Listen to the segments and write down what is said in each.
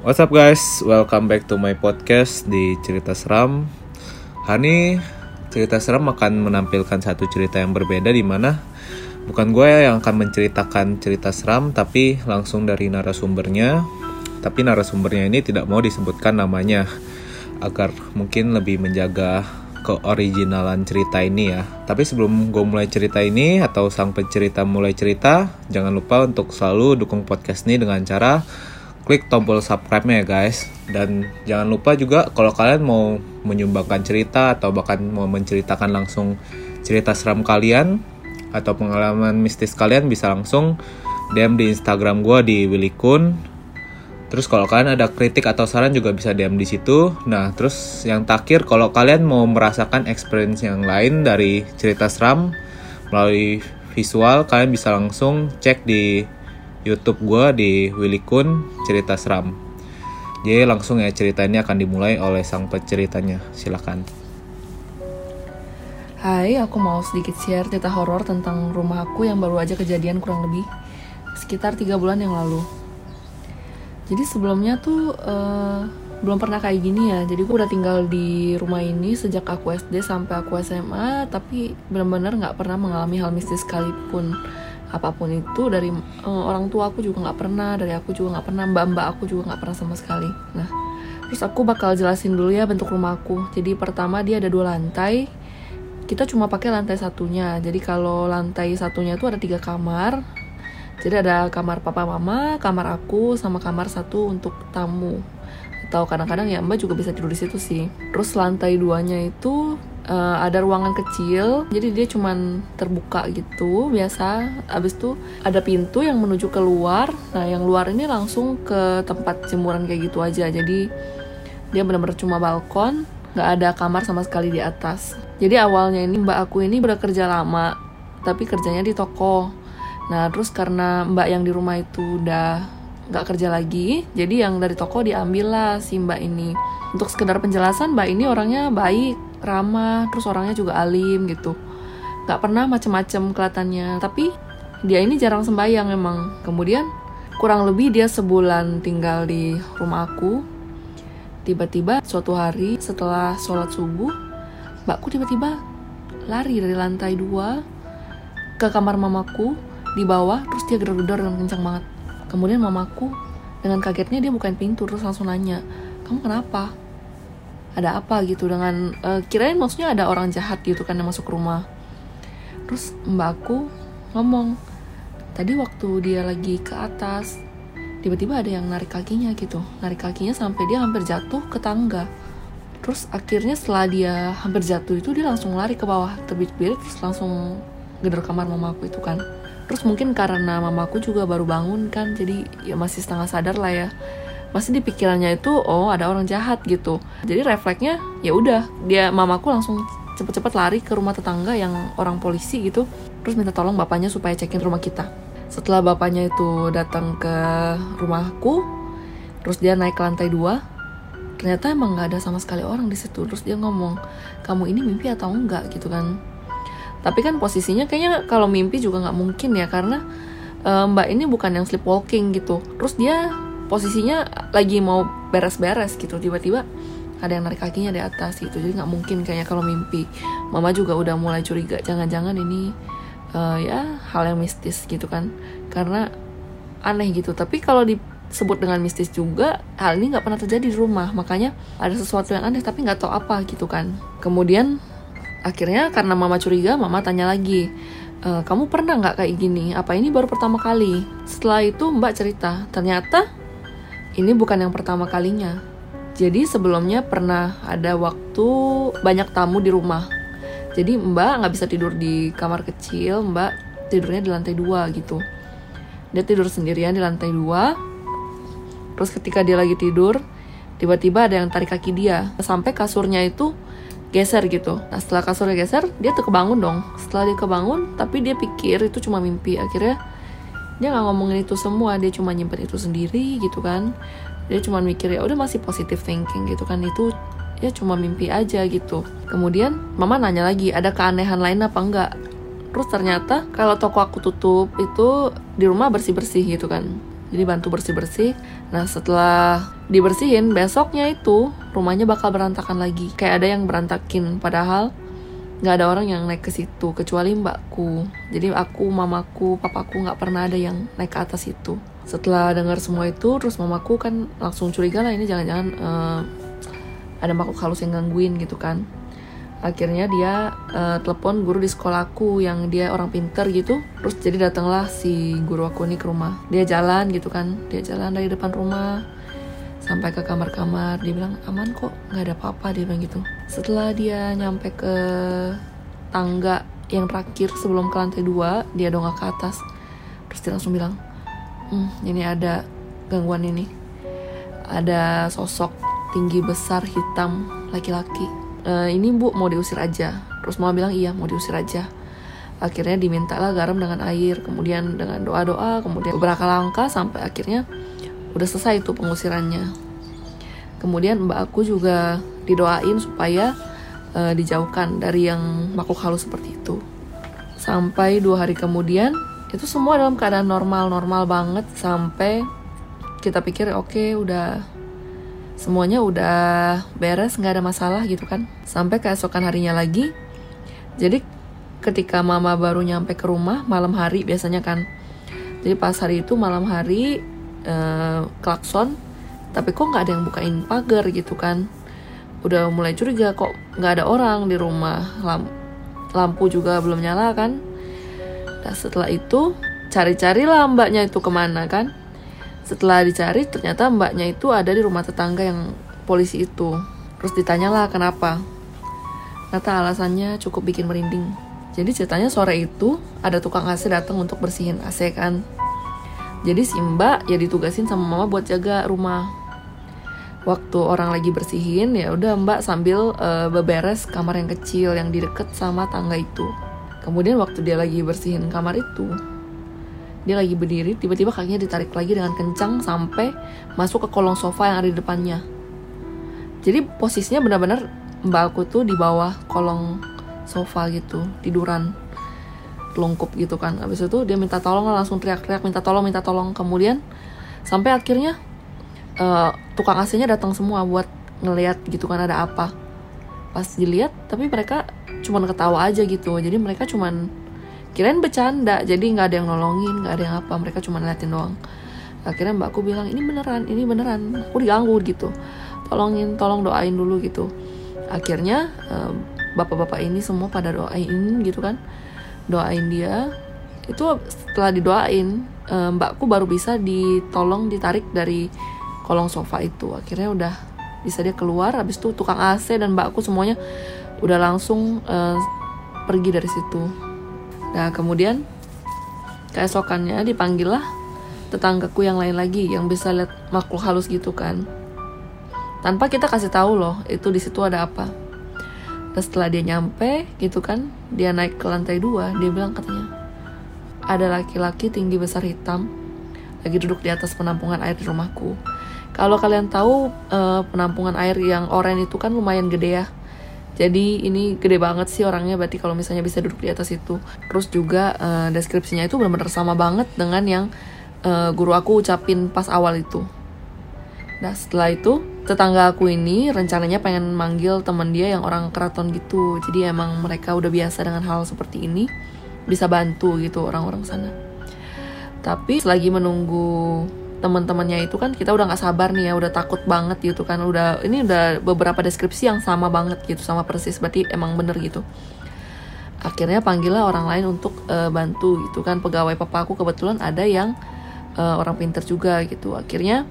What's up guys, welcome back to my podcast di Cerita Seram. Hari ini Cerita Seram akan menampilkan satu cerita yang berbeda di mana Bukan gue yang akan menceritakan cerita seram Tapi langsung dari narasumbernya. Tapi narasumbernya ini tidak mau disebutkan namanya Agar mungkin lebih menjaga keoriginalan cerita ini ya. Tapi sebelum gue mulai cerita ini Atau sang pencerita mulai cerita Jangan lupa untuk selalu dukung podcast ini dengan cara klik tombol subscribe-nya ya guys. Dan jangan lupa juga kalau kalian mau menyumbangkan cerita atau bahkan mau menceritakan langsung cerita seram kalian atau pengalaman mistis kalian bisa langsung DM di Instagram gue di Willy Kun. Terus kalau kalian ada kritik atau saran juga bisa DM di situ. Nah, terus yang terakhir kalau kalian mau merasakan experience yang lain dari cerita seram melalui visual, kalian bisa langsung cek di YouTube gue di Willy Kun cerita seram. Jadi langsung ya cerita ini akan dimulai oleh sang penceritanya. Silakan. Hai, aku mau sedikit share cerita horor tentang rumah aku yang baru aja kejadian kurang lebih sekitar tiga bulan yang lalu. Jadi sebelumnya tuh uh, belum pernah kayak gini ya. Jadi gue udah tinggal di rumah ini sejak aku SD sampai aku SMA, tapi benar-benar nggak pernah mengalami hal mistis sekalipun apa pun itu dari uh, orang tua aku juga nggak pernah dari aku juga nggak pernah mbak mbak aku juga nggak pernah sama sekali. Nah terus aku bakal jelasin dulu ya bentuk rumah aku. Jadi pertama dia ada dua lantai kita cuma pakai lantai satunya. Jadi kalau lantai satunya itu ada tiga kamar. Jadi ada kamar papa mama kamar aku sama kamar satu untuk tamu. Atau kadang-kadang ya mbak juga bisa tidur di situ sih. Terus lantai duanya itu uh, ada ruangan kecil jadi dia cuman terbuka gitu biasa. Abis itu ada pintu yang menuju keluar. Nah yang luar ini langsung ke tempat jemuran kayak gitu aja. Jadi dia benar-benar cuma balkon nggak ada kamar sama sekali di atas. Jadi awalnya ini mbak aku ini bekerja lama tapi kerjanya di toko. Nah terus karena mbak yang di rumah itu udah nggak kerja lagi jadi yang dari toko diambil lah si mbak ini. Untuk sekedar penjelasan mbak ini orangnya baik ramah terus orangnya juga alim gitu. Nggak pernah macem-macem kelihatannya tapi dia ini jarang sembahyang emang. Kemudian kurang lebih dia sebulan tinggal di rumah aku. Tiba-tiba suatu hari setelah sholat subuh mbakku tiba-tiba lari dari lantai dua ke kamar mamaku di bawah terus dia gedor-gedor dengan kencang banget kemudian mamaku dengan kagetnya dia bukain pintu terus langsung nanya kamu kenapa? Ada apa? Gitu dengan uh, kirain maksudnya ada orang jahat gitu kan yang masuk rumah. Terus mbakku ngomong tadi waktu dia lagi ke atas tiba-tiba ada yang narik kakinya gitu. Narik kakinya sampai dia hampir jatuh ke tangga. Terus akhirnya setelah dia hampir jatuh itu dia langsung lari ke bawah terbit-bit terus langsung gedor kamar mamaku itu kan terus mungkin karena mamaku juga baru bangun kan jadi ya masih setengah sadar lah ya. Masih di pikirannya itu oh ada orang jahat gitu. Jadi refleksnya ya udah dia mamaku langsung cepet-cepet lari ke rumah tetangga yang orang polisi gitu. Terus minta tolong bapaknya supaya cekin rumah kita. Setelah bapaknya itu datang ke rumahku terus dia naik ke lantai dua ternyata emang nggak ada sama sekali orang di situ. Terus dia ngomong kamu ini mimpi atau enggak? gitu kan tapi kan posisinya kayaknya kalau mimpi juga nggak mungkin ya karena uh, mbak ini bukan yang sleepwalking gitu. Terus dia posisinya lagi mau beres-beres gitu tiba-tiba ada yang narik kakinya di atas gitu. Jadi nggak mungkin kayaknya kalau mimpi. Mama juga udah mulai curiga jangan-jangan ini uh, ya hal yang mistis gitu kan. Karena aneh gitu. Tapi kalau disebut dengan mistis juga hal ini nggak pernah terjadi di rumah. Makanya ada sesuatu yang aneh tapi nggak tahu apa gitu kan. Kemudian akhirnya karena mama curiga mama tanya lagi e, kamu pernah nggak kayak gini apa ini baru pertama kali setelah itu mbak cerita ternyata ini bukan yang pertama kalinya. Jadi sebelumnya pernah ada waktu banyak tamu di rumah. Jadi mbak nggak bisa tidur di kamar kecil, mbak tidurnya di lantai dua gitu. Dia tidur sendirian di lantai dua. Terus ketika dia lagi tidur, tiba-tiba ada yang tarik kaki dia. Sampai kasurnya itu geser gitu. Nah setelah kasurnya geser, dia tuh kebangun dong. Setelah dia kebangun, tapi dia pikir itu cuma mimpi. Akhirnya dia nggak ngomongin itu semua dia cuma nyimpen itu sendiri gitu kan dia cuma mikir ya udah masih positive thinking gitu kan itu ya cuma mimpi aja gitu kemudian mama nanya lagi ada keanehan lain apa enggak terus ternyata kalau toko aku tutup itu di rumah bersih bersih gitu kan jadi bantu bersih bersih nah setelah dibersihin besoknya itu rumahnya bakal berantakan lagi. Kayak ada yang berantakin padahal nggak ada orang yang naik ke situ kecuali mbakku. Jadi aku mamaku papaku nggak pernah ada yang naik ke atas itu. Setelah dengar semua itu terus mamaku kan langsung curiga lah ini jangan-jangan uh, ada makhluk halus yang gangguin gitu kan akhirnya dia uh, telepon guru di sekolahku yang dia orang pinter gitu. Terus jadi datanglah si guru aku ini ke rumah. Dia jalan gitu kan. Dia jalan dari depan rumah sampai ke kamar-kamar. Dia bilang aman kok nggak ada apa-apa dia bilang gitu. Setelah dia nyampe ke tangga yang terakhir sebelum ke lantai dua dia dongak ke atas. Terus dia langsung bilang hmm, ini ada gangguan ini. Ada sosok tinggi besar hitam laki-laki e, ini bu mau diusir aja. Terus mama bilang iya mau diusir aja. Akhirnya diminta lah garam dengan air kemudian dengan doa-doa kemudian beberapa langkah sampai akhirnya udah selesai itu pengusirannya. Kemudian mbak aku juga didoain supaya uh, dijauhkan dari yang makhluk halus seperti itu. Sampai dua hari kemudian itu semua dalam keadaan normal normal banget sampai kita pikir oke okay, udah semuanya udah beres nggak ada masalah gitu kan. Sampai keesokan harinya lagi jadi ketika mama baru nyampe ke rumah malam hari biasanya kan. Jadi pas hari itu malam hari eh, klakson tapi kok nggak ada yang bukain pagar gitu kan. Udah mulai curiga kok nggak ada orang di rumah. Lamp lampu juga belum nyala kan. Dan setelah itu cari-cari lah mbaknya itu ke mana kan setelah dicari ternyata mbaknya itu ada di rumah tetangga yang polisi itu. Terus ditanyalah kenapa. Ternyata alasannya cukup bikin merinding. Jadi ceritanya sore itu ada tukang AC datang untuk bersihin AC kan. Jadi si mbak ya ditugasin sama mama buat jaga rumah. Waktu orang lagi bersihin ya udah mbak sambil uh, beberes kamar yang kecil yang di deket sama tangga itu. Kemudian waktu dia lagi bersihin kamar itu, dia lagi berdiri tiba-tiba kakinya ditarik lagi dengan kencang sampai masuk ke kolong sofa yang ada di depannya. Jadi posisinya benar-benar mbak aku tuh di bawah kolong sofa gitu tiduran longkup gitu kan. Habis itu dia minta tolong langsung teriak-teriak minta tolong minta tolong. Kemudian sampai akhirnya uh, tukang AC-nya datang semua buat ngeliat gitu kan ada apa. Pas dilihat tapi mereka cuman ketawa aja gitu. Jadi mereka cuman kirain bercanda jadi nggak ada yang nolongin nggak ada yang apa mereka cuma ngeliatin doang. Akhirnya mbakku bilang ini beneran ini beneran aku diganggu gitu. Tolongin tolong doain dulu gitu. Akhirnya bapak-bapak ini semua pada doain gitu kan. Doain dia. Itu setelah didoain mbakku baru bisa ditolong ditarik dari kolong sofa itu. Akhirnya udah bisa dia keluar habis itu tukang AC dan mbakku semuanya udah langsung uh, pergi dari situ Nah kemudian keesokannya dipanggil lah tetanggaku yang lain lagi yang bisa lihat makhluk halus gitu kan. Tanpa kita kasih tahu loh itu di situ ada apa. Dan setelah dia nyampe gitu kan, dia naik ke lantai dua, dia bilang katanya ada laki-laki tinggi besar hitam lagi duduk di atas penampungan air di rumahku. Kalau kalian tahu uh, penampungan air yang oranye itu kan lumayan gede ya jadi ini gede banget sih orangnya berarti kalau misalnya bisa duduk di atas itu. Terus juga uh, deskripsinya itu benar-benar sama banget dengan yang uh, guru aku ucapin pas awal itu. Nah setelah itu tetangga aku ini rencananya pengen manggil teman dia yang orang keraton gitu. Jadi emang mereka udah biasa dengan hal seperti ini bisa bantu gitu orang-orang sana. Tapi selagi menunggu teman-temannya itu kan kita udah nggak sabar nih ya udah takut banget gitu kan. Udah ini udah beberapa deskripsi yang sama banget gitu sama persis. Berarti emang bener gitu. Akhirnya panggillah orang lain untuk uh, bantu gitu kan. Pegawai papa aku kebetulan ada yang uh, orang pinter juga gitu. Akhirnya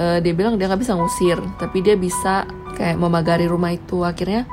uh, dia bilang dia nggak bisa ngusir tapi dia bisa kayak memagari rumah itu. Akhirnya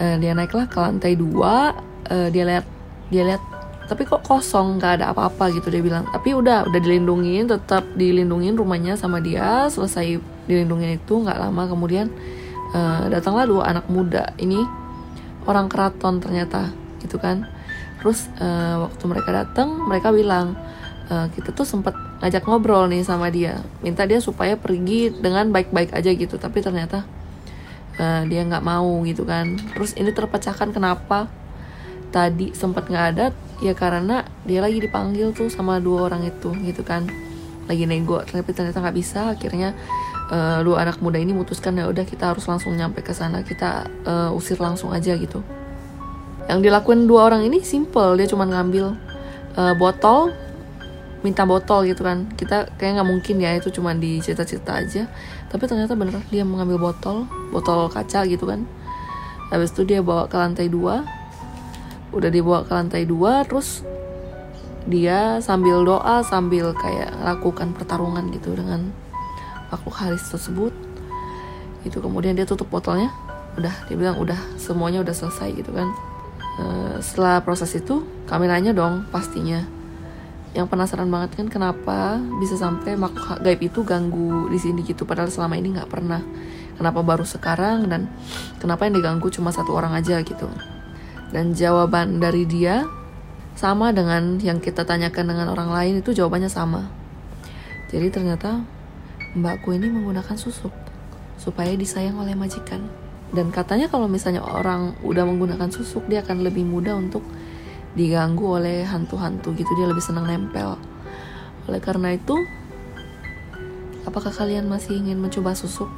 uh, dia naiklah ke lantai dua uh, dia lihat dia lihat tapi kok kosong nggak ada apa-apa gitu dia bilang. Tapi udah udah dilindungin tetap dilindungin rumahnya sama dia. Selesai dilindungin itu nggak lama kemudian uh, datanglah dua anak muda ini orang keraton ternyata gitu kan. Terus uh, waktu mereka datang mereka bilang uh, kita tuh sempat ngajak ngobrol nih sama dia. Minta dia supaya pergi dengan baik-baik aja gitu tapi ternyata uh, dia nggak mau gitu kan. Terus ini terpecahkan kenapa tadi sempat nggak ada ya karena dia lagi dipanggil tuh sama dua orang itu gitu kan. Lagi nego tapi ternyata nggak bisa. Akhirnya uh, dua anak muda ini memutuskan ya udah kita harus langsung nyampe ke sana. Kita uh, usir langsung aja gitu. Yang dilakuin dua orang ini simple. Dia cuma ngambil uh, botol minta botol gitu kan. Kita kayak nggak mungkin ya itu cuma di cerita-cerita aja. Tapi ternyata bener dia mengambil botol botol kaca gitu kan. Habis itu dia bawa ke lantai dua udah dibawa ke lantai dua terus dia sambil doa sambil kayak lakukan pertarungan gitu dengan makhluk haris tersebut. Itu kemudian dia tutup botolnya udah dia bilang udah semuanya udah selesai gitu kan. E, setelah proses itu kameranya dong pastinya. Yang penasaran banget kan kenapa bisa sampai makhluk gaib itu ganggu di sini gitu padahal selama ini nggak pernah. Kenapa baru sekarang dan kenapa yang diganggu cuma satu orang aja gitu dan jawaban dari dia sama dengan yang kita tanyakan dengan orang lain itu jawabannya sama. Jadi ternyata mbakku ini menggunakan susuk supaya disayang oleh majikan. Dan katanya kalau misalnya orang udah menggunakan susuk dia akan lebih mudah untuk diganggu oleh hantu-hantu gitu dia lebih senang nempel. Oleh karena itu, apakah kalian masih ingin mencoba susuk?